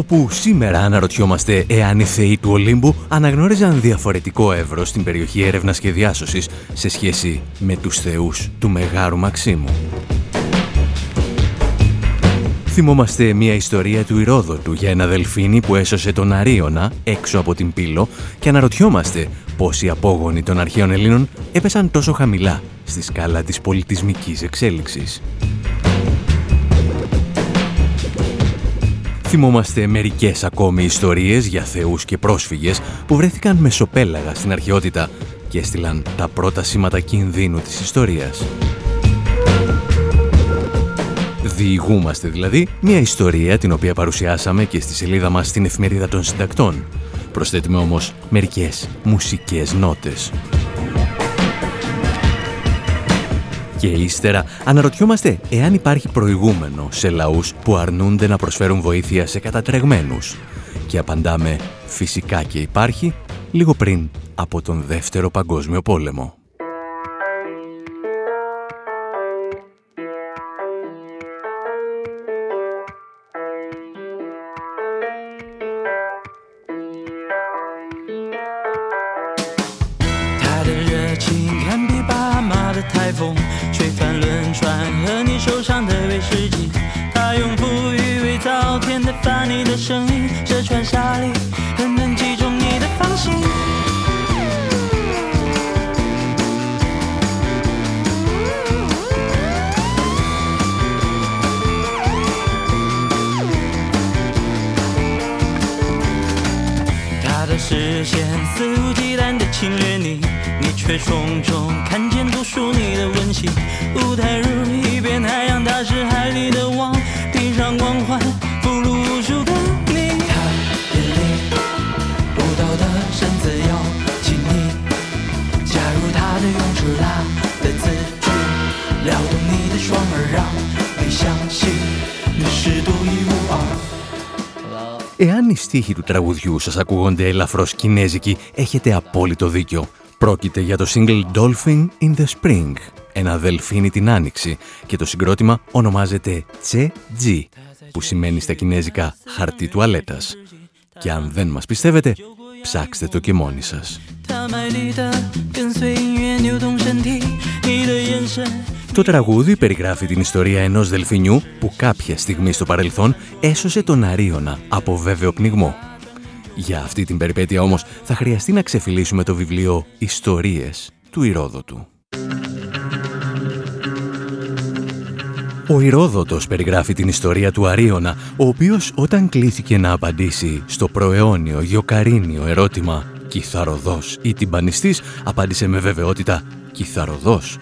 Όπου σήμερα αναρωτιόμαστε εάν οι θεοί του Ολύμπου αναγνώριζαν διαφορετικό εύρος στην περιοχή έρευνας και διάσωσης σε σχέση με τους θεούς του Μεγάρου Μαξίμου. Θυμόμαστε μια ιστορία του Ηρόδοτου για ένα δελφίνι που έσωσε τον Αρίωνα έξω από την Πύλο και αναρωτιόμαστε πώς οι απόγονοι των αρχαίων Ελλήνων έπεσαν τόσο χαμηλά στη σκάλα της πολιτισμικής εξέλιξης. Θυμόμαστε μερικές ακόμη ιστορίες για θεούς και πρόσφυγες που βρέθηκαν μεσοπέλαγα στην αρχαιότητα και έστειλαν τα πρώτα σήματα κινδύνου της ιστορίας. Διηγούμαστε δηλαδή μια ιστορία την οποία παρουσιάσαμε και στη σελίδα μας στην εφημερίδα των συντακτών. Προσθέτουμε όμως μερικές μουσικές νότες. Και ύστερα αναρωτιόμαστε εάν υπάρχει προηγούμενο σε λαούς που αρνούνται να προσφέρουν βοήθεια σε κατατρεγμένους. Και απαντάμε φυσικά και υπάρχει λίγο πριν από τον Δεύτερο Παγκόσμιο Πόλεμο. Εάν οι στίχοι του τραγουδιού σας ακούγονται ελαφρώς κινέζικοι, έχετε απόλυτο δίκιο. Πρόκειται για το single Dolphin in the Spring, ένα δελφίνι την άνοιξη και το συγκρότημα ονομάζεται Tse Ji, που σημαίνει στα κινέζικα χαρτί τουαλέτας. Και αν δεν μας πιστεύετε, ψάξτε το και μόνοι σας. Το τραγούδι περιγράφει την ιστορία ενός δελφινιού που κάποια στιγμή στο παρελθόν έσωσε τον Αρίωνα από βέβαιο πνιγμό. Για αυτή την περιπέτεια όμως θα χρειαστεί να ξεφυλίσουμε το βιβλίο «Ιστορίες» του Ηρόδοτου. Ο Ηρόδοτος περιγράφει την ιστορία του Αρίωνα, ο οποίος όταν κλήθηκε να απαντήσει στο προαιώνιο γιοκαρίνιο ερώτημα «Κιθαροδός ή τυμπανιστής» απάντησε με βεβαιότητα «Κιθαροδός»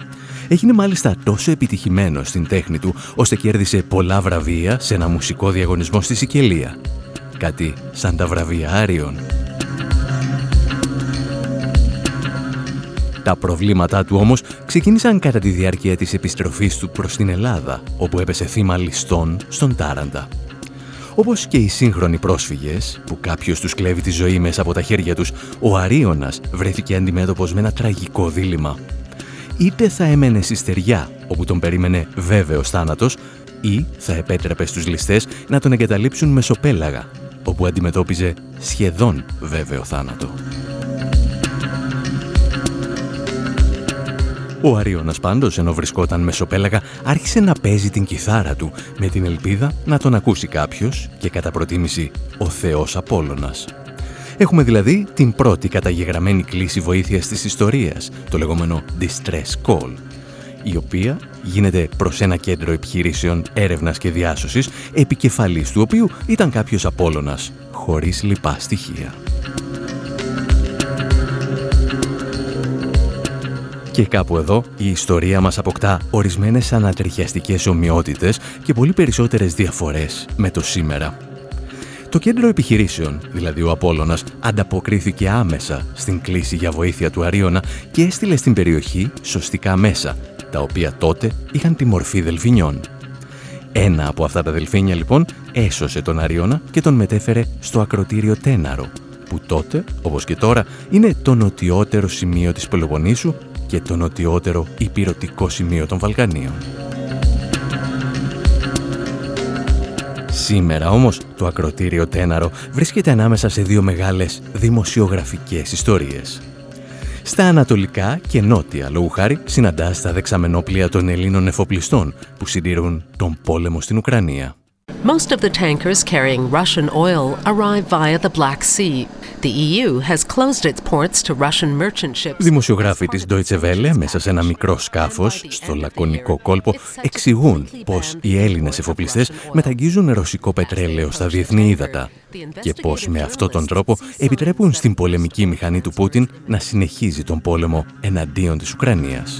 Έγινε μάλιστα τόσο επιτυχημένο στην τέχνη του, ώστε κέρδισε πολλά βραβεία σε ένα μουσικό διαγωνισμό στη Σικελία. Κάτι σαν τα βραβεία Άριον. Τα προβλήματά του όμως ξεκίνησαν κατά τη διάρκεια της επιστροφής του προς την Ελλάδα, όπου έπεσε θύμα ληστών στον Τάραντα. Όπως και οι σύγχρονοι πρόσφυγες, που κάποιος τους κλέβει τη ζωή μέσα από τα χέρια τους, ο Αρίωνας βρέθηκε αντιμέτωπος με ένα τραγικό δίλημα είτε θα έμενε στη στεριά όπου τον περίμενε βέβαιος θάνατος ή θα επέτρεπε στους ληστές να τον εγκαταλείψουν μεσοπέλαγα όπου αντιμετώπιζε σχεδόν βέβαιο θάνατο. Ο Αρίωνας πάντως, ενώ βρισκόταν μεσοπέλαγα, άρχισε να παίζει την κιθάρα του με την ελπίδα να τον ακούσει κάποιος και κατά προτίμηση ο Θεός Απόλλωνας. Έχουμε δηλαδή την πρώτη καταγεγραμμένη κλίση βοήθειας της ιστορίας, το λεγόμενο Distress Call, η οποία γίνεται προς ένα κέντρο επιχειρήσεων έρευνας και διάσωσης, επικεφαλής του οποίου ήταν κάποιος Απόλλωνας, χωρίς λοιπά στοιχεία. Και κάπου εδώ η ιστορία μας αποκτά ορισμένες ανατριχιαστικές ομοιότητες και πολύ περισσότερες διαφορές με το σήμερα Το κέντρο επιχειρήσεων, δηλαδή ο Απόλλωνας, ανταποκρίθηκε άμεσα στην κλίση για βοήθεια του Αρίωνα και έστειλε στην περιοχή σωστικά μέσα, τα οποία τότε είχαν τη μορφή δελφινιών. Ένα από αυτά τα δελφίνια λοιπόν έσωσε τον Αριώνα και τον μετέφερε στο ακροτήριο Τέναρο, που τότε, όπως και τώρα, είναι το νοτιότερο σημείο της Πελοποννήσου και το νοτιότερο υπηρετικό σημείο των Βαλκανίων. Σήμερα όμως το ακροτήριο Τέναρο βρίσκεται ανάμεσα σε δύο μεγάλες δημοσιογραφικές ιστορίες. Στα ανατολικά και νότια, λόγου χάρη, συναντά τα δεξαμενόπλια των Ελλήνων εφοπλιστών που συντηρούν τον πόλεμο στην Ουκρανία. Most of the tankers carrying Russian oil arrive via the Black Sea. The EU has closed its ports to Russian merchant ships. Δημοσιογράφοι της Deutsche Welle μέσα σε ένα μικρό σκάφος στο λακωνικό κόλπο εξηγούν πως οι Έλληνες εφοπλιστές μεταγγίζουν ρωσικό πετρέλαιο στα διεθνή ύδατα και πως με αυτόν τον τρόπο επιτρέπουν στην πολεμική μηχανή του Πούτιν να συνεχίζει τον πόλεμο εναντίον της Ουκρανίας.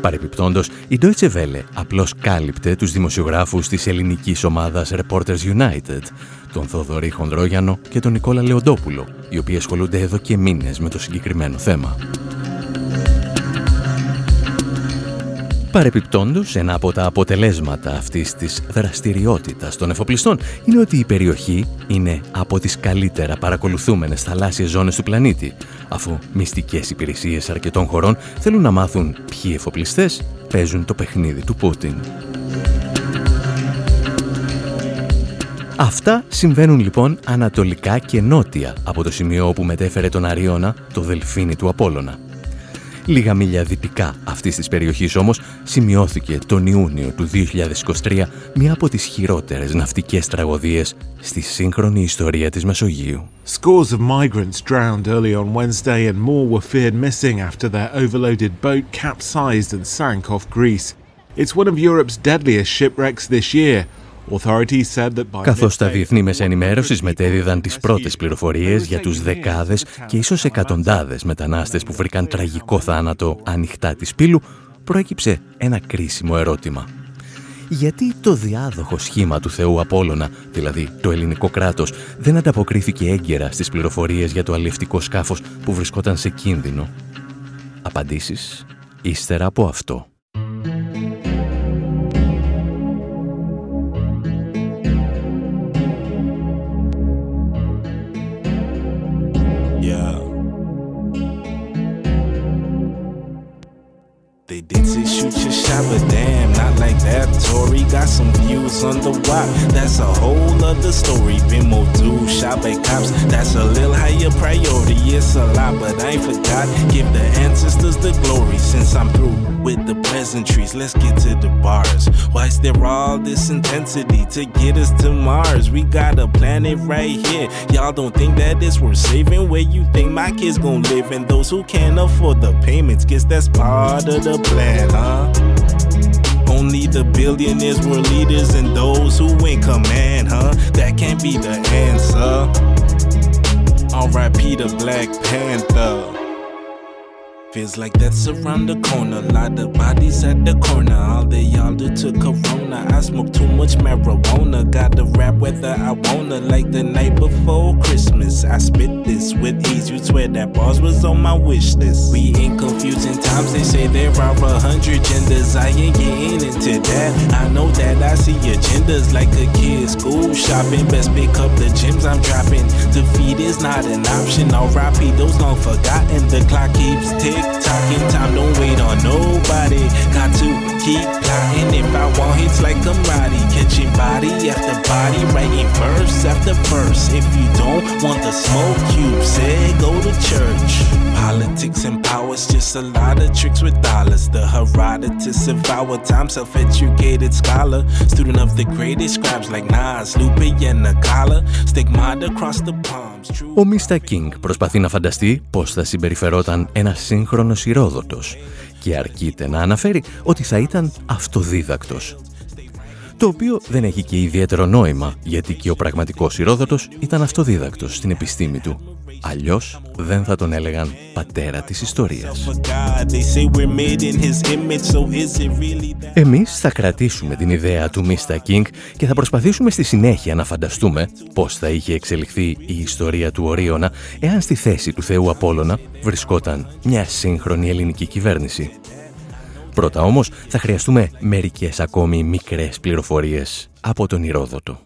Παρεπιπτόντως, η Deutsche Welle απλώς κάλυπτε τους δημοσιογράφους της ελληνικής ομάδας Reporters United, τον Θοδωρή Χονδρόγιανο και τον Νικόλα Λεοντόπουλο, οι οποίοι ασχολούνται εδώ και μήνες με το συγκεκριμένο θέμα. Παρεπιπτόντως, ένα από τα αποτελέσματα αυτής της δραστηριότητας των εφοπλιστών είναι ότι η περιοχή είναι από τις καλύτερα παρακολουθούμενες θαλάσσιες ζώνες του πλανήτη, αφού μυστικές υπηρεσίες αρκετών χωρών θέλουν να μάθουν ποιοι εφοπλιστές παίζουν το παιχνίδι του Πούτιν. Αυτά συμβαίνουν λοιπόν ανατολικά και νότια από το σημείο όπου μετέφερε τον Αριώνα το δελφίνι του Απόλλωνα. Λίγα μίλια δυτικά αυτής της περιοχής όμως σημειώθηκε τον Ιούνιο του 2023 μια από τις χειρότερες ναυτικές τραγωδίες στη σύγχρονη ιστορία της Μεσογείου. Scores of migrants drowned early on Wednesday and more were feared missing after their overloaded boat capsized and sank off Greece. It's one of Europe's deadliest shipwrecks this year. Καθώς τα διεθνή μέσα ενημέρωσης μετέδιδαν τις πρώτες πληροφορίες για τους δεκάδες και ίσως εκατοντάδες μετανάστες που βρήκαν τραγικό θάνατο ανοιχτά της πύλου, προέκυψε ένα κρίσιμο ερώτημα. Γιατί το διάδοχο σχήμα του Θεού Απόλλωνα, δηλαδή το ελληνικό κράτος, δεν ανταποκρίθηκε έγκαιρα στις πληροφορίες για το αλληλευτικό σκάφος που βρισκόταν σε κίνδυνο; Απαντήσεις ύστερα από αυτό. Got some views on the WAP. That's a whole other story. Been more do shop at cops. That's a little higher priority. It's a lot, but I ain't forgot. Give the ancestors the glory since I'm through with the pleasantries. Let's get to the bars. Why is there all this intensity to get us to Mars? We got a planet right here. Y'all don't think that it's worth saving? Where you think my kids gonna live? And those who can't afford the payments, guess that's part of the plan, huh? Only the billionaires were leaders and those who in command, huh? That can't be the answer. R.I.P. the Black Panther. Feels like that's around the corner. Lot of bodies at the corner. All they all do to Corona. I smoke too much marijuana. Gotta rap whether I wanna. Like the night before Christmas. I spit this with ease. You swear that bars was on my wish list. We in confusing times. They say there are a hundred genders. I ain't getting into that. I know that I see agendas like a kid school shopping. Best pick up the gems I'm dropping. Defeat is not an option. R.I.P. those long forgotten. The clock keeps ticking tick tocking, time don't wait on nobody. Got to keep plotting if I want hits like a Marty. Catching body after body, writing verse after verse. If you don't want the smoke, you say go to church. Politics and power's just a lot of tricks with dollars. The Herodotus of our time, self-educated scholar. Student of the greatest scribes like Nas, Lupe and Nakala. Stigmata across the palms. Ο Μίστα Κίνγκ προσπαθεί να φανταστεί πώς θα συμπεριφερόταν ένα σύγχρονος Ηρόδοτος και αρκείται να αναφέρει ότι θα ήταν αυτοδίδακτος. Το οποίο δεν έχει και ιδιαίτερο νόημα, γιατί και ο πραγματικός Ηρόδοτος ήταν αυτοδίδακτος στην επιστήμη του. Αλλιώς δεν θα τον έλεγαν πατέρα της ιστορίας. Εμείς θα κρατήσουμε την ιδέα του Mr. King και θα προσπαθήσουμε στη συνέχεια να φανταστούμε πώς θα είχε εξελιχθεί η ιστορία του Ορίωνα εάν στη θέση του Θεού Απόλλωνα βρισκόταν μια σύγχρονη ελληνική κυβέρνηση. Πρώτα όμως θα χρειαστούμε μερικές ακόμη μικρές πληροφορίες από τον Ηρόδοτο.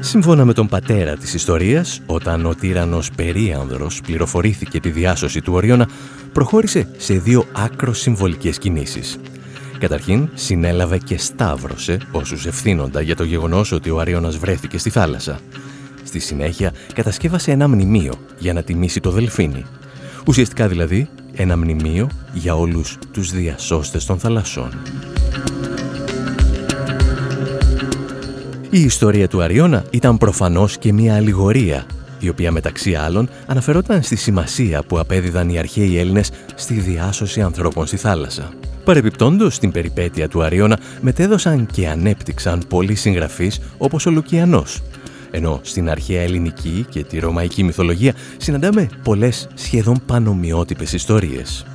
Σύμφωνα με τον πατέρα της ιστορίας, όταν ο τύρανος Περίανδρος πληροφορήθηκε τη διάσωση του Ορίωνα, προχώρησε σε δύο άκρος συμβολικές κινήσεις. Καταρχήν, συνέλαβε και σταύρωσε όσους ευθύνοντα για το γεγονός ότι ο Αρίωνας βρέθηκε στη θάλασσα. Στη συνέχεια, κατασκεύασε ένα μνημείο για να τιμήσει το Δελφίνι. Ουσιαστικά δηλαδή, ένα μνημείο για όλους τους διασώστες των θαλασσών. Η ιστορία του Αριώνα ήταν προφανώς και μια αλληγορία, η οποία μεταξύ άλλων αναφερόταν στη σημασία που απέδιδαν οι αρχαίοι Έλληνες στη διάσωση ανθρώπων στη θάλασσα. Παρεπιπτόντως, στην περιπέτεια του Αριώνα μετέδωσαν και ανέπτυξαν πολλοί συγγραφείς όπως ο Λουκιανός, ενώ στην αρχαία ελληνική και τη ρωμαϊκή μυθολογία συναντάμε πολλές σχεδόν πανομοιότυπες ιστορίες.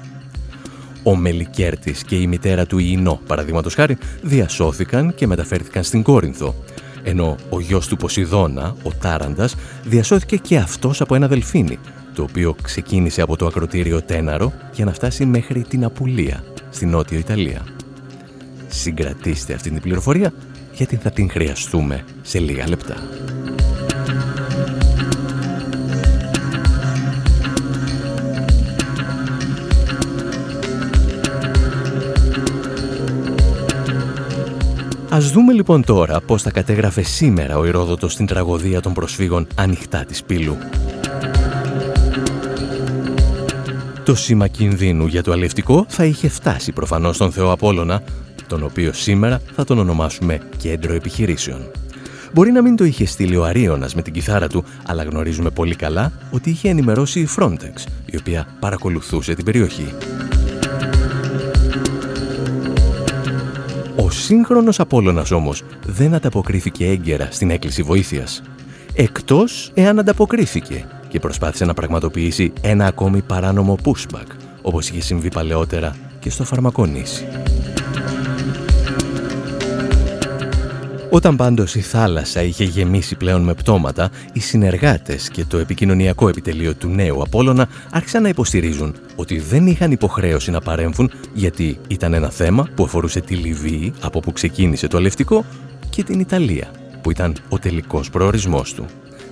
Ο Μελικέρτης και η μητέρα του Ινώ, παραδείγματος χάρη, διασώθηκαν και μεταφέρθηκαν στην Κόρινθο, ενώ ο γιος του Ποσειδώνα, ο Τάραντας, διασώθηκε και αυτός από ένα δελφίνι, το οποίο ξεκίνησε από το ακροτήριο Τέναρο για να φτάσει μέχρι την Απουλία, στη Νότιο Ιταλία. Συγκρατήστε αυτή την πληροφορία γιατί θα την χρειαστούμε σε λίγα λεπτά. Ας δούμε λοιπόν τώρα πώς θα κατέγραφε σήμερα ο Ηρόδοτος στην τραγωδία των προσφύγων ανοιχτά της πύλου. Το σήμα κινδύνου για το αλευτικό θα είχε φτάσει προφανώς στον Θεό Απόλλωνα, τον οποίο σήμερα θα τον ονομάσουμε κέντρο επιχειρήσεων. Μπορεί να μην το είχε στείλει ο Αρίωνας με την κιθάρα του, αλλά γνωρίζουμε πολύ καλά ότι είχε ενημερώσει η Frontex, η οποία παρακολουθούσε την περιοχή. Ο σύγχρονος Απόλλωνας όμως δεν ανταποκρίθηκε έγκαιρα στην έκκληση βοήθειας. Εκτός εάν ανταποκρίθηκε και προσπάθησε να πραγματοποιήσει ένα ακόμη παράνομο pushback, όπως είχε συμβεί παλαιότερα και στο Φαρμακονήσι. Όταν πάντως η θάλασσα είχε γεμίσει πλέον με πτώματα, οι συνεργάτες και το επικοινωνιακό επιτελείο του νέου Απόλλωνα άρχισαν να υποστηρίζουν ότι δεν είχαν υποχρέωση να παρέμβουν γιατί ήταν ένα θέμα που αφορούσε τη Λιβύη από που ξεκίνησε το αλευτικό και την Ιταλία που ήταν ο τελικός προορισμός του.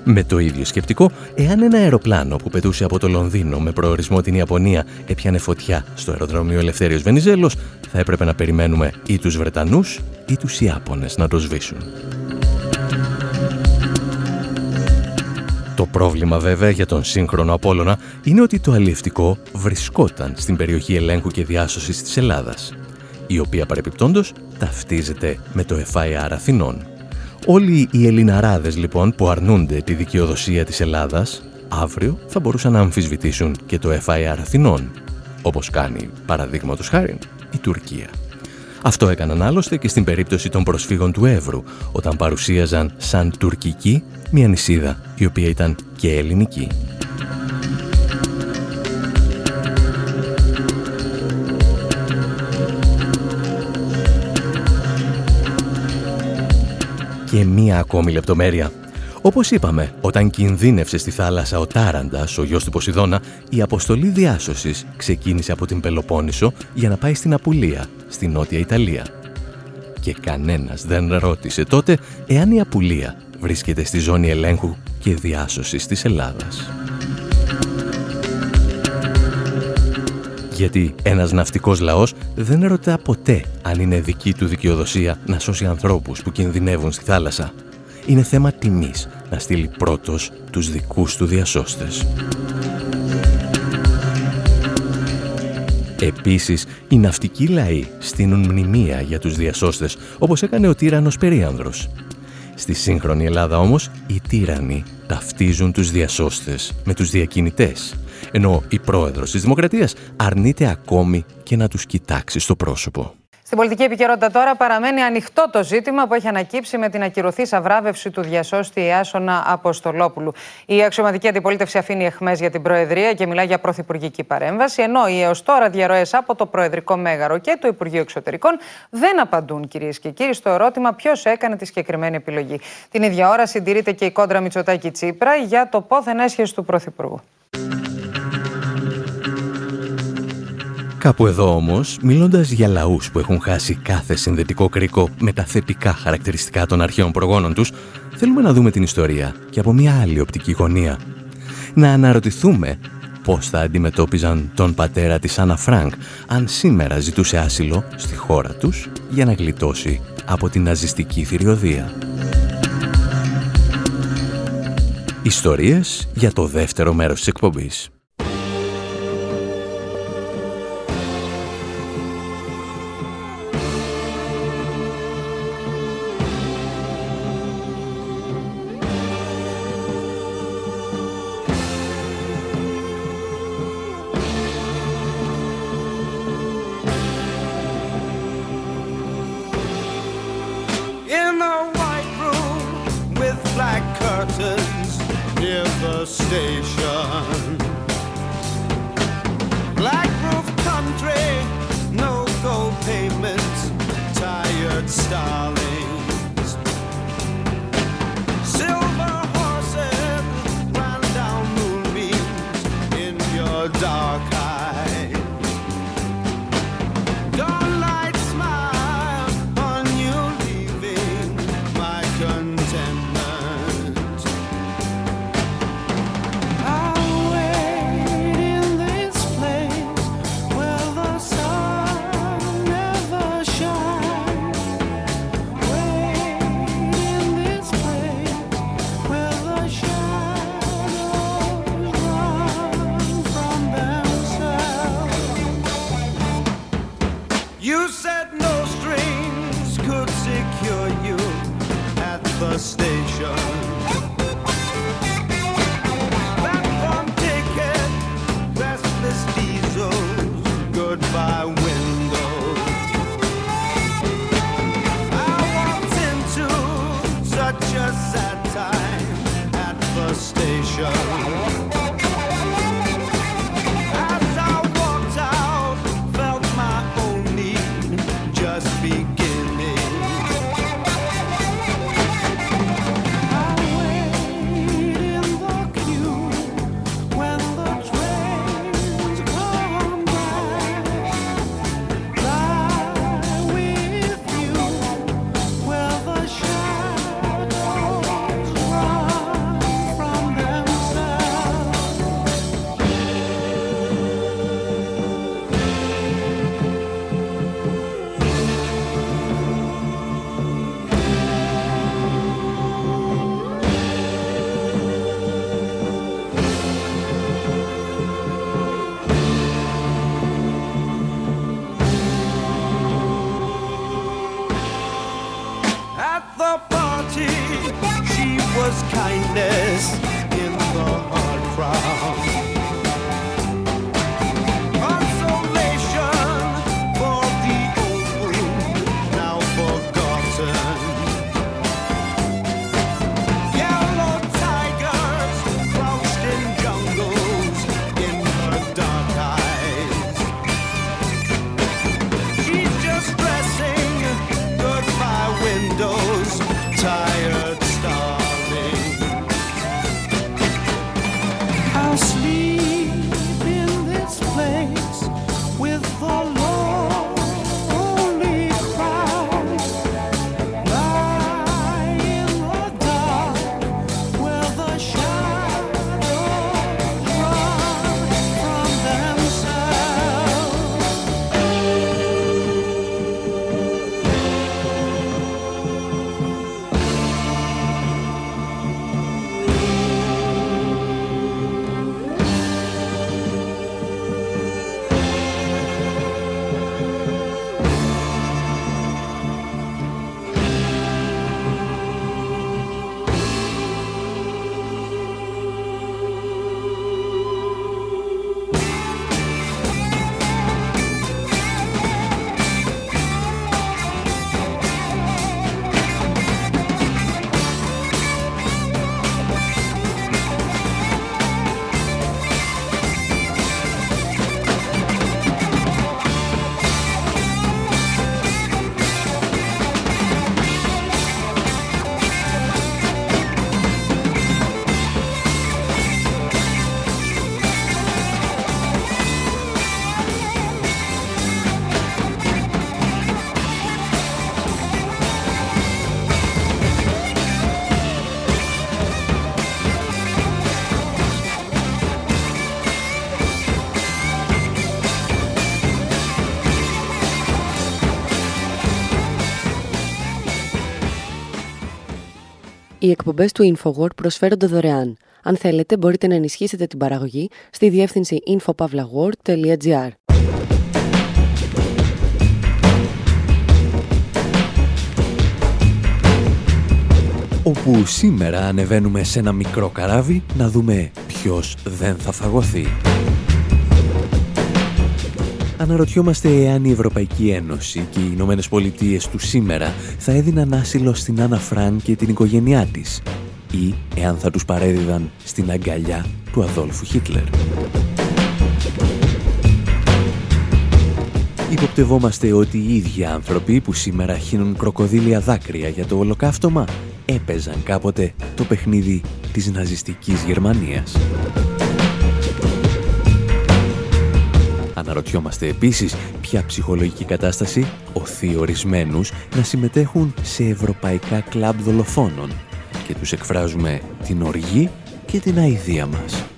Με το ίδιο σκεπτικό, εάν ένα αεροπλάνο που πετούσε από το Λονδίνο με προορισμό την Ιαπωνία έπιανε φωτιά στο αεροδρόμιο Ελευθέριος Βενιζέλος, θα έπρεπε να περιμένουμε ή τους Βρετανούς ή τους Ιάπωνες να το σβήσουν. Το πρόβλημα βέβαια για τον σύγχρονο Απόλλωνα είναι ότι το αλλιευτικό βρισκόταν στην περιοχή ελέγχου και διάσωσης της Ελλάδας, η οποία παρεπιπτόντως ταυτίζεται με το FIR Αθηνών. Όλοι οι Ελληναράδες λοιπόν που αρνούνται τη δικαιοδοσία της Ελλάδας αύριο θα μπορούσαν να αμφισβητήσουν και το FIR Αθηνών, όπως κάνει παραδείγματος χάρη η Τουρκία. Αυτό έκαναν άλλωστε και στην περίπτωση των προσφύγων του Εύρου, όταν παρουσίαζαν σαν τουρκική μια νησίδα η οποία ήταν και ελληνική. Και μία ακόμη λεπτομέρεια. Όπως είπαμε, όταν κινδύνευσε στη θάλασσα ο Τάραντας, ο γιος του Ποσειδώνα, η αποστολή διάσωσης ξεκίνησε από την Πελοπόννησο για να πάει στην Απουλία, στη Νότια Ιταλία. Και κανένας δεν ρώτησε τότε εάν η Απουλία βρίσκεται στη ζώνη ελέγχου και διάσωσης της Ελλάδας. Γιατί ένας ναυτικός λαός δεν ρωτά ποτέ αν είναι δική του δικαιοδοσία να σώσει ανθρώπους που κινδυνεύουν στη θάλασσα. Είναι θέμα τιμής να στείλει πρώτος τους δικούς του διασώστες. Επίσης, οι ναυτικοί λαοί στείνουν μνημεία για τους διασώστες, όπως έκανε ο τύρανος Περίανδρος. Στη σύγχρονη Ελλάδα όμως, οι τύρανοι ταυτίζουν τους διασώστες με τους διακινητές, ενώ η πρόεδρος της Δημοκρατίας αρνείται ακόμη και να τους κοιτάξει στο πρόσωπο. Στην πολιτική επικαιρότητα τώρα παραμένει ανοιχτό το ζήτημα που έχει ανακύψει με την ακυρωθήσα βράβευση του διασώστη Ιάσονα Αποστολόπουλου. Η αξιωματική αντιπολίτευση αφήνει εχμέ για την Προεδρία και μιλά για πρωθυπουργική παρέμβαση, ενώ οι έως τώρα διαρροές από το Προεδρικό Μέγαρο και το Υπουργείο Εξωτερικών δεν απαντούν, κυρίες και κύριοι, στο ερώτημα ποιος έκανε τη συγκεκριμένη επιλογή. Την ίδια ώρα συντηρείται και η κόντρα Μητσοτάκη Τσίπρα για το πόθεν έσχεση του Πρωθυπουργού. Κάπου εδώ όμως, μιλώντας για λαούς που έχουν χάσει κάθε συνδετικό κρίκο με τα θετικά χαρακτηριστικά των αρχαίων προγόνων τους, θέλουμε να δούμε την ιστορία και από μια άλλη οπτική γωνία. Να αναρωτηθούμε πώς θα αντιμετώπιζαν τον πατέρα της Άννα Φρανκ αν σήμερα ζητούσε άσυλο στη χώρα τους για να γλιτώσει από την ναζιστική θηριωδία. Ιστορίες για το δεύτερο μέρος της εκπομπής. Οι εκπομπές του InfoWord προσφέρονται δωρεάν. Αν θέλετε, μπορείτε να ενισχύσετε την παραγωγή στη διεύθυνση infopavlagor.gr. όπου σήμερα ανεβαίνουμε σε ένα μικρό καράβι να δούμε ποιος δεν θα φαγωθεί. Αναρωτιόμαστε εάν η Ευρωπαϊκή Ένωση και οι Ηνωμένες Πολιτείες του σήμερα θα έδιναν άσυλο στην Άννα Φραν και την οικογένειά της ή εάν θα τους παρέδιδαν στην αγκαλιά του Αδόλφου Χίτλερ. Υποπτευόμαστε ότι οι ίδιοι άνθρωποι που σήμερα χύνουν κροκοδίλια δάκρυα για το ολοκαύτωμα έπαιζαν κάποτε το παιχνίδι της ναζιστικής Γερμανίας. Αναρωτιόμαστε επίσης ποια ψυχολογική κατάσταση οθεί ορισμένους να συμμετέχουν σε ευρωπαϊκά κλαμπ δολοφόνων και τους εκφράζουμε την οργή και την αηδία μας.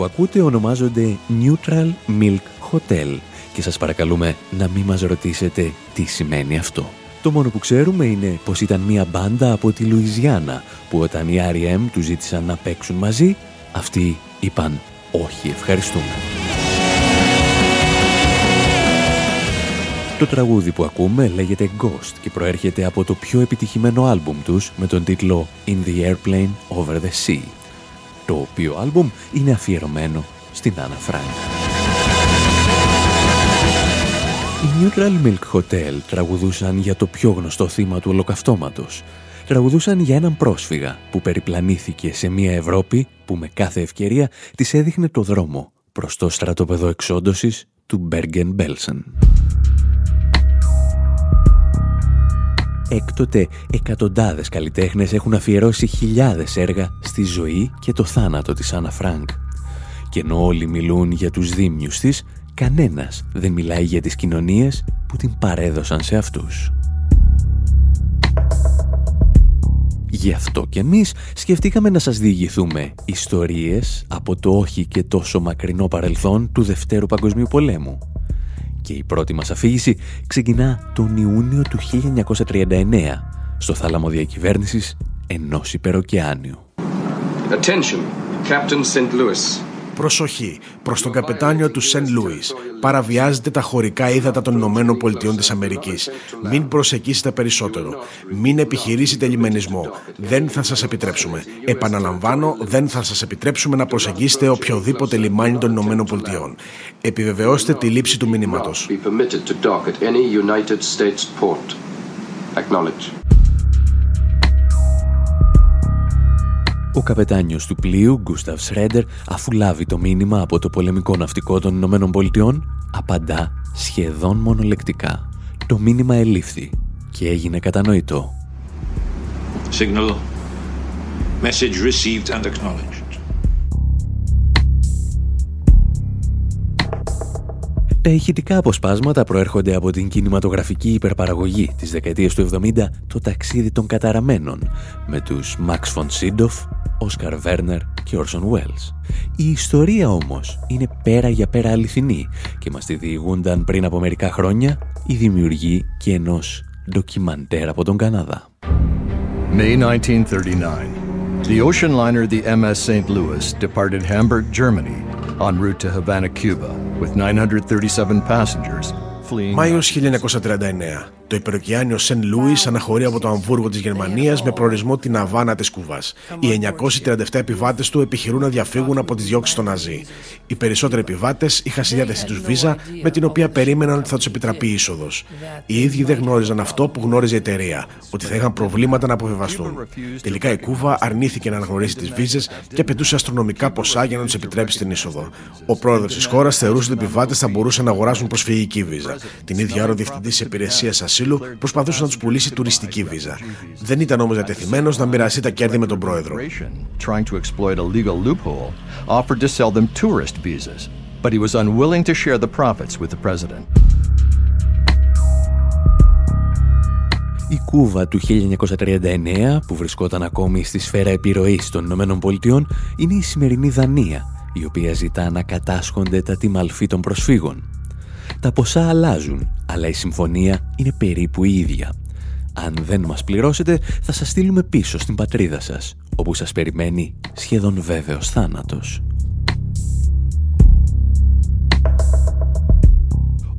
Που ακούτε ονομάζονται Neutral Milk Hotel και σας παρακαλούμε να μην μας ρωτήσετε τι σημαίνει αυτό. Το μόνο που ξέρουμε είναι πως ήταν μια μπάντα από τη Λουιζιάννα που όταν οι R.E.M. τους ζήτησαν να παίξουν μαζί, αυτοί είπαν όχι ευχαριστούμε. Το τραγούδι που ακούμε λέγεται Ghost και προέρχεται από το πιο επιτυχημένο άλμπουμ τους με τον τίτλο In the Airplane Over the Sea, το οποίο άλμπουμ είναι αφιερωμένο στην Άννα Φρανκ. Οι Neutral Milk Hotel τραγουδούσαν για το πιο γνωστό θύμα του ολοκαυτώματος, Τραγουδούσαν για έναν πρόσφυγα που περιπλανήθηκε σε μια Ευρώπη που με κάθε ευκαιρία της έδειχνε το δρόμο προς το στρατόπεδο εξόντωσης του Μπέργκεν Μπέλσεν. Έκτοτε εκατοντάδες καλλιτέχνες έχουν αφιερώσει χιλιάδες έργα στη ζωή και το θάνατο της Άννα Φρανκ. Και ενώ όλοι μιλούν για τους δίμιους της, κανένας δεν μιλάει για τις κοινωνίες που την παρέδωσαν σε αυτούς. Γι' αυτό και εμείς σκεφτήκαμε να σας διηγηθούμε ιστορίες από το όχι και τόσο μακρινό παρελθόν του Δευτέρου Παγκοσμίου Πολέμου. Και η πρώτη μας αφήγηση ξεκινά τον Ιούνιο του 1939 στο θάλαμο διακυβέρνησης ενός υπεροκεάνιου. Attention, Captain St. Louis. Προσοχή προς τον καπετάνιο του Σεν Λούις. Παραβιάζετε τα χωρικά ύδατα των Ηνωμένων Πολιτειών της Αμερικής. Μην προσεκίσετε περισσότερο. Μην επιχειρήσετε λιμενισμό. Δεν θα σας επιτρέψουμε. Επαναλαμβάνω, δεν θα σας επιτρέψουμε να προσεγγίσετε οποιοδήποτε λιμάνι των Ηνωμένων Πολιτειών. Επιβεβαιώστε τη λήψη του μηνύματος. Ο καπετάνιος του πλοίου, Γκούσταβ Σρέντερ, αφού λάβει το μήνυμα από το πολεμικό ναυτικό των Ηνωμένων Πολιτειών, απαντά σχεδόν μονολεκτικά. Το μήνυμα ελήφθη και έγινε κατανοητό. Signal. Message received and acknowledged. Τα ηχητικά αποσπάσματα προέρχονται από την κινηματογραφική υπερπαραγωγή της δεκαετίας του 70 «Το ταξίδι των καταραμένων» με τους Max von Sydow, Όσκαρ Βέρνερ και Orson Welles. Η ιστορία όμως είναι πέρα για πέρα αληθινή και μας τη διηγούνταν πριν από μερικά χρόνια οι δημιουργοί και ενός ντοκιμαντέρ από τον Καναδά. May 1939. The ocean liner the MS St. Louis departed Hamburg, Germany, en route to Havana, Cuba, with 937 passengers fleeing. Μάιος 1939. Το υπεροκειάνιο Σεν Λούις αναχωρεί από το Αμβούργο της Γερμανίας με προορισμό την Αβάνα της Κούβας. Οι 937 επιβάτες του επιχειρούν να διαφύγουν από τι διώξει των Ναζί. Οι περισσότεροι επιβάτες είχαν στη διάθεσή τους βίζα με την οποία περίμεναν ότι θα τους επιτραπεί η είσοδος. Οι ίδιοι δεν γνώριζαν αυτό που γνώριζε η εταιρεία, ότι θα είχαν προβλήματα να αποβιβαστούν. Τελικά η Κούβα αρνήθηκε να αναγνωρίσει τις βίζες και απαιτούσε αστρονομικά ποσά για να τους επιτρέψει την είσοδο. Ο πρόεδρος της χώρας θεωρούσε ότι οι επιβάτες θα μπορούσαν να αγοράσουν προσφυγική βίζα. Την ίδια ώρα ο διευθυντής υπηρεσίας ασύλου προσπαθούσε να τους πουλήσει τουριστική βίζα. Δεν ήταν όμως διατεθειμένος να μοιραστεί τα κέρδη με τον πρόεδρο. Trying to exploit a legal loophole, offered to sell them tourist visas, but he was unwilling to share the profits with the president. Η Κούβα του 1939, που βρισκόταν ακόμη στη σφαίρα επιρροής των Ηνωμένων Πολιτειών, είναι η σημερινή Δανία, η οποία ζητά να κατάσχονται τα τιμαλφή των προσφύγων. Τα ποσά αλλάζουν, αλλά η συμφωνία είναι περίπου η ίδια. Αν δεν μας πληρώσετε, θα σας στείλουμε πίσω στην πατρίδα σας, όπου σας περιμένει σχεδόν βέβαιος θάνατος.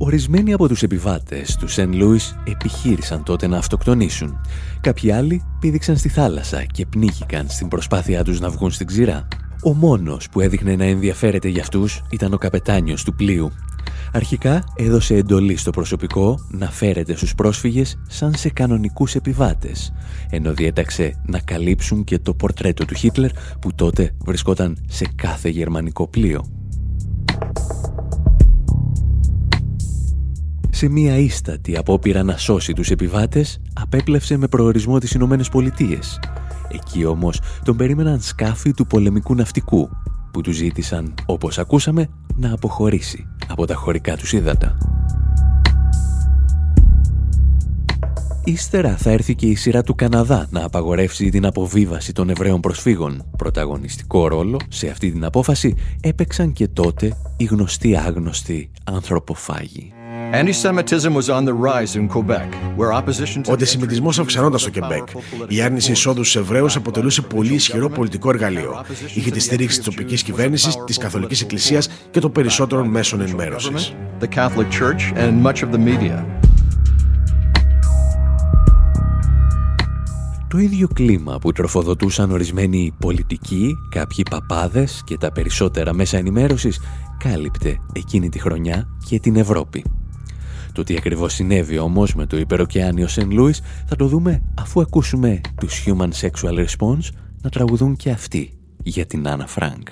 Ορισμένοι από τους επιβάτες του Σεν Λούις επιχείρησαν τότε να αυτοκτονήσουν. Κάποιοι άλλοι πήδηξαν στη θάλασσα και πνίγηκαν στην προσπάθειά τους να βγουν στην ξηρά. Ο μόνος που έδειχνε να ενδιαφέρεται για αυτούς ήταν ο καπετάνιος του πλοίου. Αρχικά έδωσε εντολή στο προσωπικό να φέρεται στους πρόσφυγες σαν σε κανονικούς επιβάτες, ενώ διέταξε να καλύψουν και το πορτρέτο του Χίτλερ που τότε βρισκόταν σε κάθε γερμανικό πλοίο. Σε μία ίστατη απόπειρα να σώσει τους επιβάτες, απέπλευσε με προορισμό τις Ηνωμένες Πολιτείες. Εκεί όμως τον περίμεναν σκάφη του πολεμικού ναυτικού, που τους ζήτησαν, όπως ακούσαμε, να αποχωρήσει από τα χωρικά τους ύδατα. Ύστερα θα έρθει και η σειρά του Καναδά να απαγορεύσει την αποβίβαση των Εβραίων προσφύγων. Πρωταγωνιστικό ρόλο σε αυτή την απόφαση έπαιξαν και τότε οι γνωστοί άγνωστοι ανθρωποφάγοι. Anti-Semitism was on the rise in Quebec, where opposition to Ο αντισημιτισμός αυξανόταν στο Κεμπέκ. Η άρνηση εισόδου στους Εβραίους αποτελούσε πολύ ισχυρό πολιτικό εργαλείο. Είχε τη στήριξη τη τοπικής κυβέρνησης, της Καθολικής Εκκλησίας και των περισσότερων μέσων ενημέρωσης. the Catholic Church and much of the media. Το ίδιο κλίμα που τροφοδοτούσαν ορισμένοι πολιτικοί, κάποιοι παπάδες και τα περισσότερα μέσα ενημέρωσης κάλυπτε εκείνη τη χρονιά και την Ευρώπη. Το τι ακριβώς συνέβη όμως με το υπερωκεάνιο Σεν Λούις θα το δούμε αφού ακούσουμε τους Human Sexual Response να τραγουδούν και αυτοί για την Άννα Φρανκ.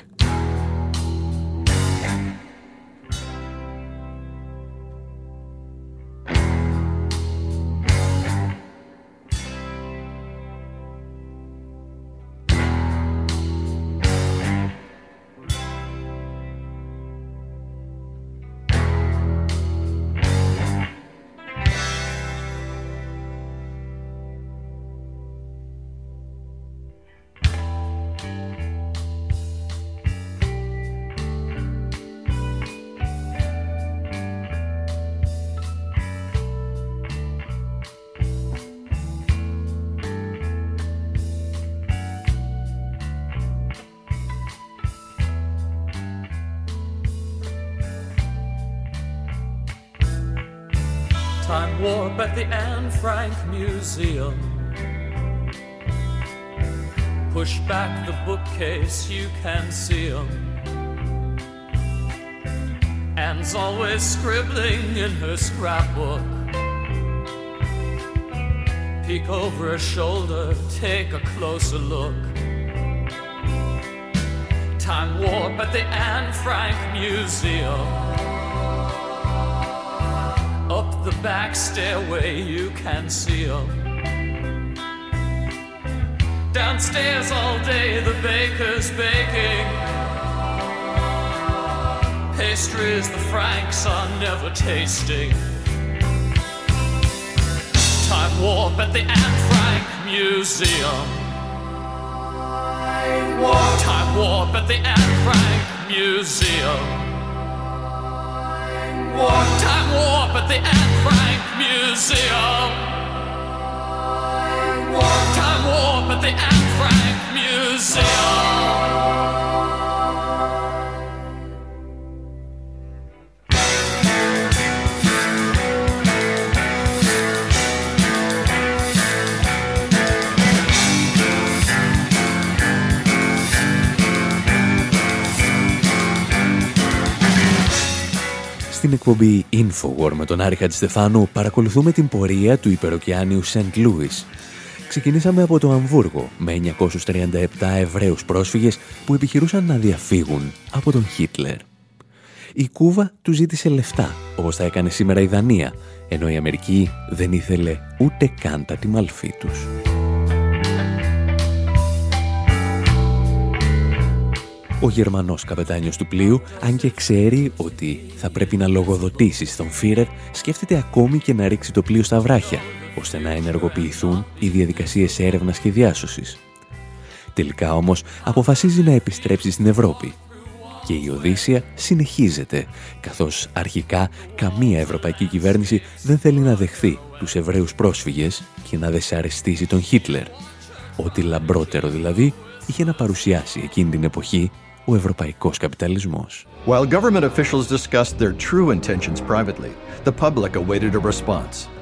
You can see 'em. Anne's always scribbling in her scrapbook. Peek over her shoulder, take a closer look. Time warp at the Anne Frank Museum. Up the back stairway, you can see see 'em. Downstairs all day, the baker's baking. Pastries the Franks are never tasting. Time warp at the Anne Frank Museum. Time warp at the Anne Frank Museum. Time warp at the Anne Frank Museum. Time warp at the Anne Frank Museum. Στην εκπομπή Infowar με τον Άρη Χατζηστεφάνου παρακολουθούμε την πορεία του υπεροκειάνιου Σεντ Λούις. Ξεκινήσαμε από το Αμβούργο με 937 Εβραίους πρόσφυγες που επιχειρούσαν να διαφύγουν από τον Χίτλερ. Η Κούβα του ζήτησε λεφτά, όπως θα έκανε σήμερα η Δανία, ενώ η Αμερική δεν ήθελε ούτε καν τα τιμαλφή τους. Ο Γερμανός καπετάνιος του πλοίου, αν και ξέρει ότι θα πρέπει να λογοδοτήσει στον Φίρερ, σκέφτεται ακόμη και να ρίξει το πλοίο στα βράχια, ώστε να ενεργοποιηθούν οι διαδικασίες έρευνας και διάσωσης. Τελικά όμως αποφασίζει να επιστρέψει στην Ευρώπη και η Οδύσσια συνεχίζεται, καθώς αρχικά καμία ευρωπαϊκή κυβέρνηση δεν θέλει να δεχθεί τους Εβραίους πρόσφυγες και να δεσαρεστήσει τον Χίτλερ. Ό,τι λαμπρότερο δηλαδή είχε να παρουσιάσει εκείνη την εποχή ο ευρωπαϊκός καπιταλισμός. While government officials discussed their true intentions privately, the public awaited a response.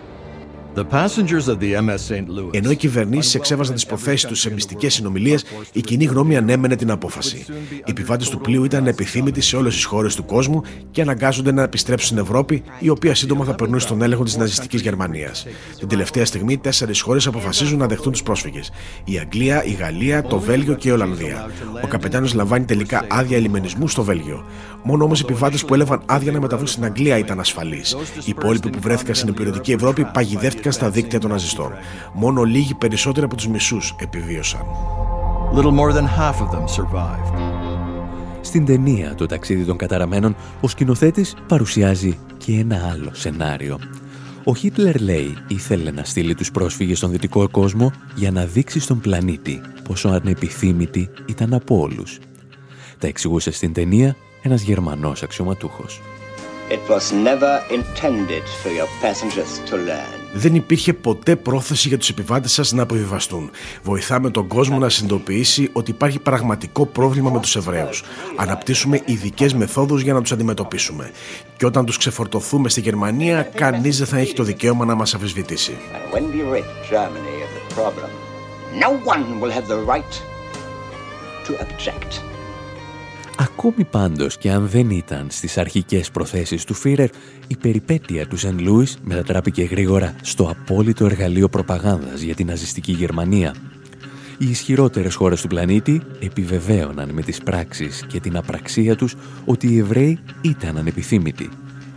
Ενώ οι κυβερνήσεις εξέβαζαν τις προθέσεις τους σε μυστικές συνομιλίες, η κοινή γνώμη ανέμενε την απόφαση. Οι επιβάτες του πλοίου ήταν επιθύμητοι σε όλες τις χώρες του κόσμου και αναγκάζονται να επιστρέψουν στην Ευρώπη, η οποία σύντομα θα περνούσε στον έλεγχο της ναζιστικής Γερμανίας. Την τελευταία στιγμή, τέσσερις χώρες αποφασίζουν να δεχτούν τους πρόσφυγες. Η Αγγλία, η Γαλλία, το Βέλγιο και η Ολλανδία. Ο καπετάνιος λαμβάνει τελικά άδεια ελιμενισμού στο Βέλγιο. Μόνο όμως οι επιβάτες που έλαβαν άδεια να μεταβούν στην Αγγλία ήταν ασφαλείς. Οι υπόλοιποι που βρέθηκαν στην υπηρετική Ευρώπη παγιδεύτηκαν στα δίκτυα των ναζιστών. Μόνο λίγοι περισσότεροι από τους μισούς επιβίωσαν. Little more than half of them survived. Στην ταινία «Το ταξίδι των καταραμένων» ο σκηνοθέτης παρουσιάζει και ένα άλλο σενάριο. Ο Χίτλερ λέει ήθελε να στείλει τους πρόσφυγες στον δυτικό κόσμο για να δείξει στον πλανήτη πόσο ανεπιθύμητοι ήταν από όλους. Τα εξηγούσε στην ταινία ένας Γερμανός αξιωματούχος. It was never intended for your passengers to learn. Δεν υπήρχε ποτέ πρόθεση για τους επιβάτες σας να αποβιβαστούν. Βοηθάμε τον κόσμο να συνειδητοποιήσει ότι υπάρχει πραγματικό πρόβλημα με τους Εβραίους. Αναπτύσσουμε ειδικές μεθόδους για να τους αντιμετωπίσουμε. Και όταν τους ξεφορτωθούμε στη Γερμανία, κανείς δεν θα έχει το δικαίωμα να μας αμφισβητήσει. And when we rid Germany of the problem, no one will have the right to object. Ακόμη πάντως και αν δεν ήταν στις αρχικές προθέσεις του Φίρερ, η περιπέτεια του Σεν Λούις μετατράπηκε γρήγορα στο απόλυτο εργαλείο προπαγάνδας για την ναζιστική Γερμανία. Οι ισχυρότερες χώρες του πλανήτη επιβεβαίωναν με τις πράξεις και την απραξία τους ότι οι Εβραίοι ήταν ανεπιθύμητοι,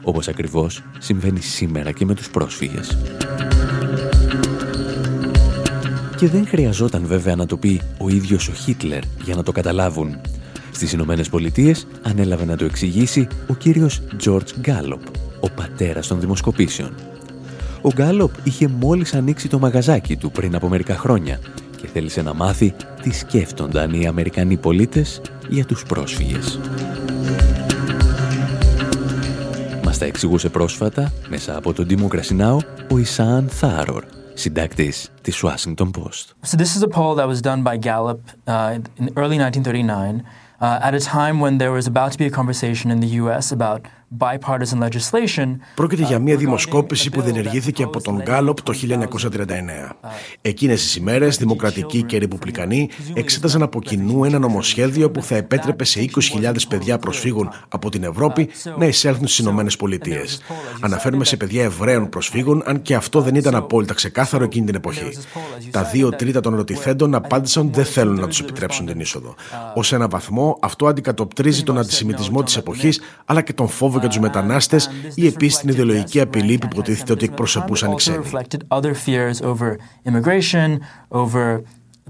όπως ακριβώς συμβαίνει σήμερα και με τους πρόσφυγες. Και δεν χρειαζόταν βέβαια να το πει ο ίδιος ο Χίτλερ για να το καταλάβουν. Στις Ηνωμένες Πολιτείες ανέλαβε να το εξηγήσει ο κύριος George Γκάλοπ, ο πατέρας των δημοσκοπήσεων. Ο Γκάλοπ είχε μόλις ανοίξει το μαγαζάκι του πριν από μερικά χρόνια και θέλησε να μάθει τι σκέφτονταν οι Αμερικανοί πολίτες για τους πρόσφυγες. Μας τα εξηγούσε πρόσφατα, μέσα από τον Democracy Now, ο Ισάν Θάρορ, συντάκτης της Washington Post. So this is a poll that was done by Gallup uh, in early 1939 uh, Uh, at a time when there was about to be a conversation in the U.S. about. Πρόκειται για μια δημοσκόπηση που διενεργήθηκε από τον Γκάλοπ το 1939. Εκείνες τις ημέρες, δημοκρατικοί και ρεπουμπλικανοί εξέταζαν από κοινού ένα νομοσχέδιο που θα επέτρεπε σε 20.000 παιδιά προσφύγων από την Ευρώπη να εισέλθουν στις Ηνωμένες Πολιτείες. Αναφέρουμε σε παιδιά Εβραίων προσφύγων, αν και αυτό δεν ήταν απόλυτα ξεκάθαρο εκείνη την εποχή. Τα δύο τρίτα των ερωτηθέντων απάντησαν ότι δεν θέλουν να τους επιτρέψουν την είσοδο. Ως ένα βαθμό, αυτό αντικατοπτρίζει τον αντισημιτισμό της εποχής, αλλά και τον φόβο για τους μετανάστες ή επίσης την ιδεολογική απειλή που υποτίθεται ότι εκπροσωπούσαν οι ξένοι.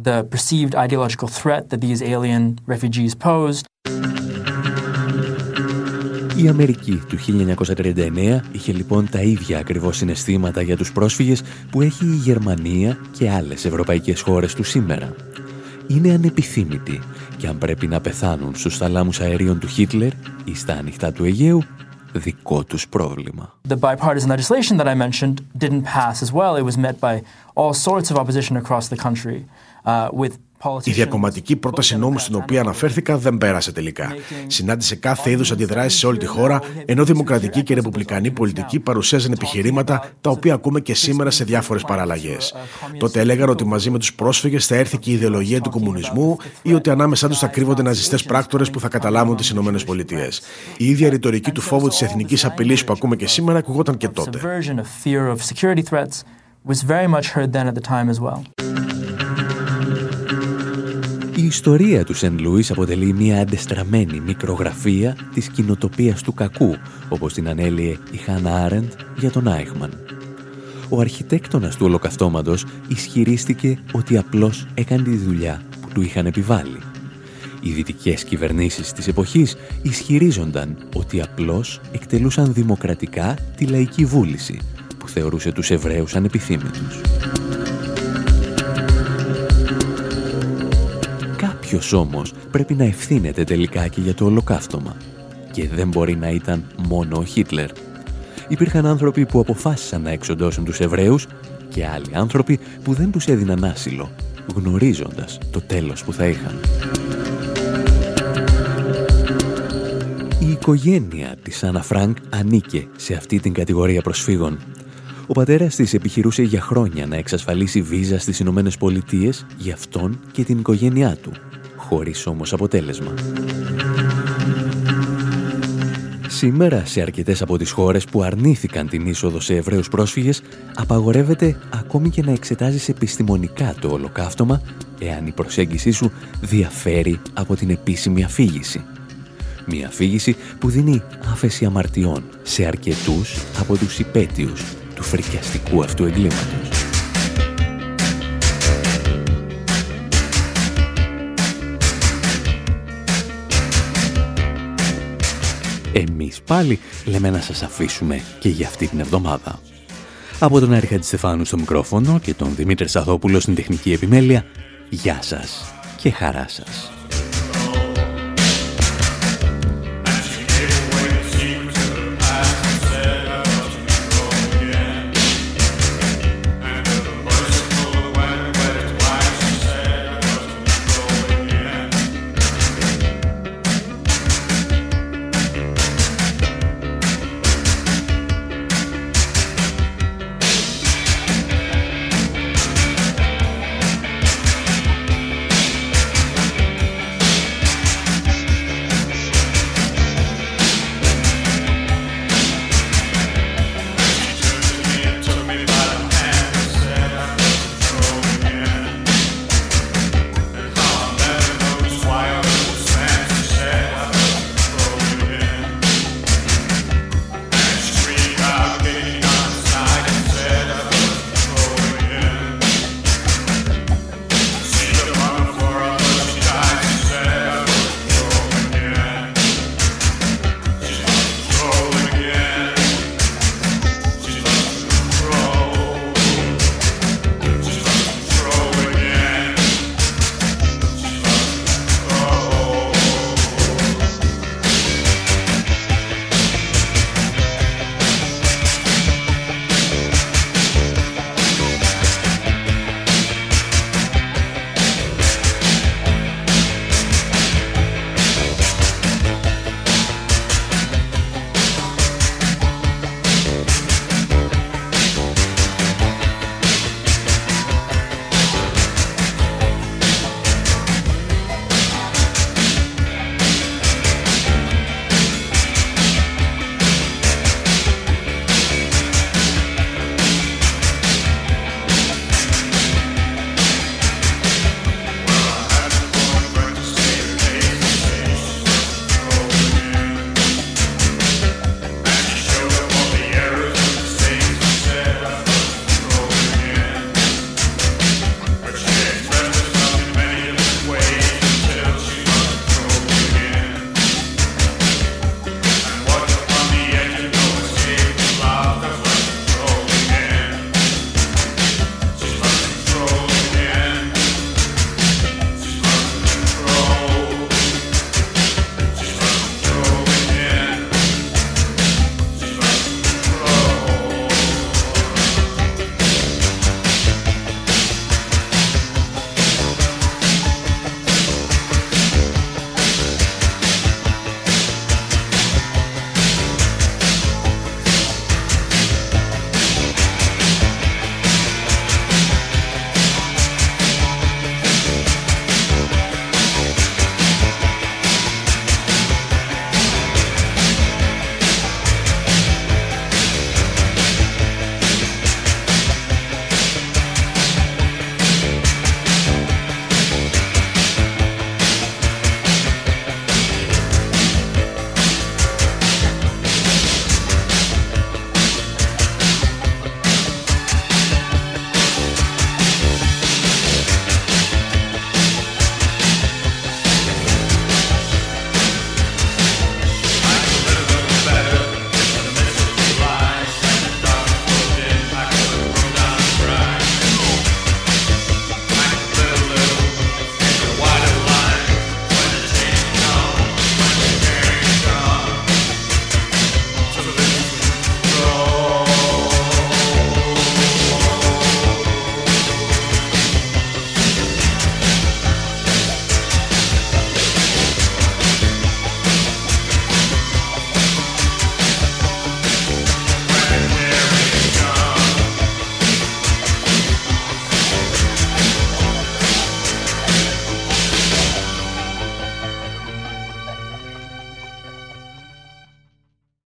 the perceived ideological threat that these alien refugees posed. Η Αμερική του 1939 είχε λοιπόν τα ίδια ακριβώς συναισθήματα για τους πρόσφυγες που έχει η Γερμανία και άλλες ευρωπαϊκές χώρες του σήμερα είναι ανεπιθύμητοι. Και αν πρέπει να πεθάνουν στους θαλάμους αερίων του Χίτλερ ή στα ανοιχτά του Αιγαίου, δικό τους πρόβλημα η διακομματική πρόταση νόμου στην οποία αναφέρθηκα δεν πέρασε τελικά. Συνάντησε κάθε είδους αντιδράσεις σε όλη τη χώρα, ενώ δημοκρατικοί και ρεπουμπλικανοί πολιτικοί παρουσίαζαν επιχειρήματα τα οποία ακούμε και σήμερα σε διάφορες παραλλαγές. Τότε έλεγαν ότι μαζί με τους πρόσφυγες θα έρθει και η ιδεολογία του κομμουνισμού ή ότι ανάμεσά τους θα κρύβονται ναζιστές πράκτορες που θα καταλάβουν τις ΗΠΑ. Η ίδια ρητορική του φόβου της εθνικής απειλής που ακούμε και σήμερα ακουγόταν και τότε. Η ιστορία του Σεν Λούις αποτελεί μια αντεστραμμένη μικρογραφία της κοινοτοπίας του κακού, όπως την ανέλυε η Χάνα Άρεντ για τον Άιχμαν. Ο αρχιτέκτονας του ολοκαυτώματος ισχυρίστηκε ότι απλώς έκανε τη δουλειά που του είχαν επιβάλει. Οι δυτικές κυβερνήσεις της εποχής ισχυρίζονταν ότι απλώς εκτελούσαν δημοκρατικά τη λαϊκή βούληση που θεωρούσε τους Εβραίους ανεπιθύμητους. Κάποιος όμως πρέπει να ευθύνεται τελικά και για το ολοκαύτωμα. Και δεν μπορεί να ήταν μόνο ο Χίτλερ. Υπήρχαν άνθρωποι που αποφάσισαν να εξοντώσουν τους Εβραίους και άλλοι άνθρωποι που δεν τους έδιναν άσυλο, γνωρίζοντας το τέλος που θα είχαν. Η οικογένεια της Άννα Φρανκ ανήκε σε αυτή την κατηγορία προσφύγων. Ο πατέρας της επιχειρούσε για χρόνια να εξασφαλίσει βίζα στις Ηνωμένες Πολιτείες για αυτόν και την οικογένειά του χωρίς όμως αποτέλεσμα. Σήμερα, σε αρκετές από τις χώρες που αρνήθηκαν την είσοδο σε Εβραίους πρόσφυγες, απαγορεύεται ακόμη και να εξετάζεις επιστημονικά το ολοκαύτωμα, εάν η προσέγγιση σου διαφέρει από την επίσημη αφήγηση. Μια αφήγηση που δίνει άφεση αμαρτιών σε αρκετούς από τους υπέτειους του φρικιαστικού αυτού εγκλήματος. Εμείς πάλι λέμε να σας αφήσουμε και για αυτή την εβδομάδα. Από τον Άρη Στεφάνου στο μικρόφωνο και τον Δημήτρη Σαδόπουλο στην τεχνική επιμέλεια, γεια σας και χαρά σας.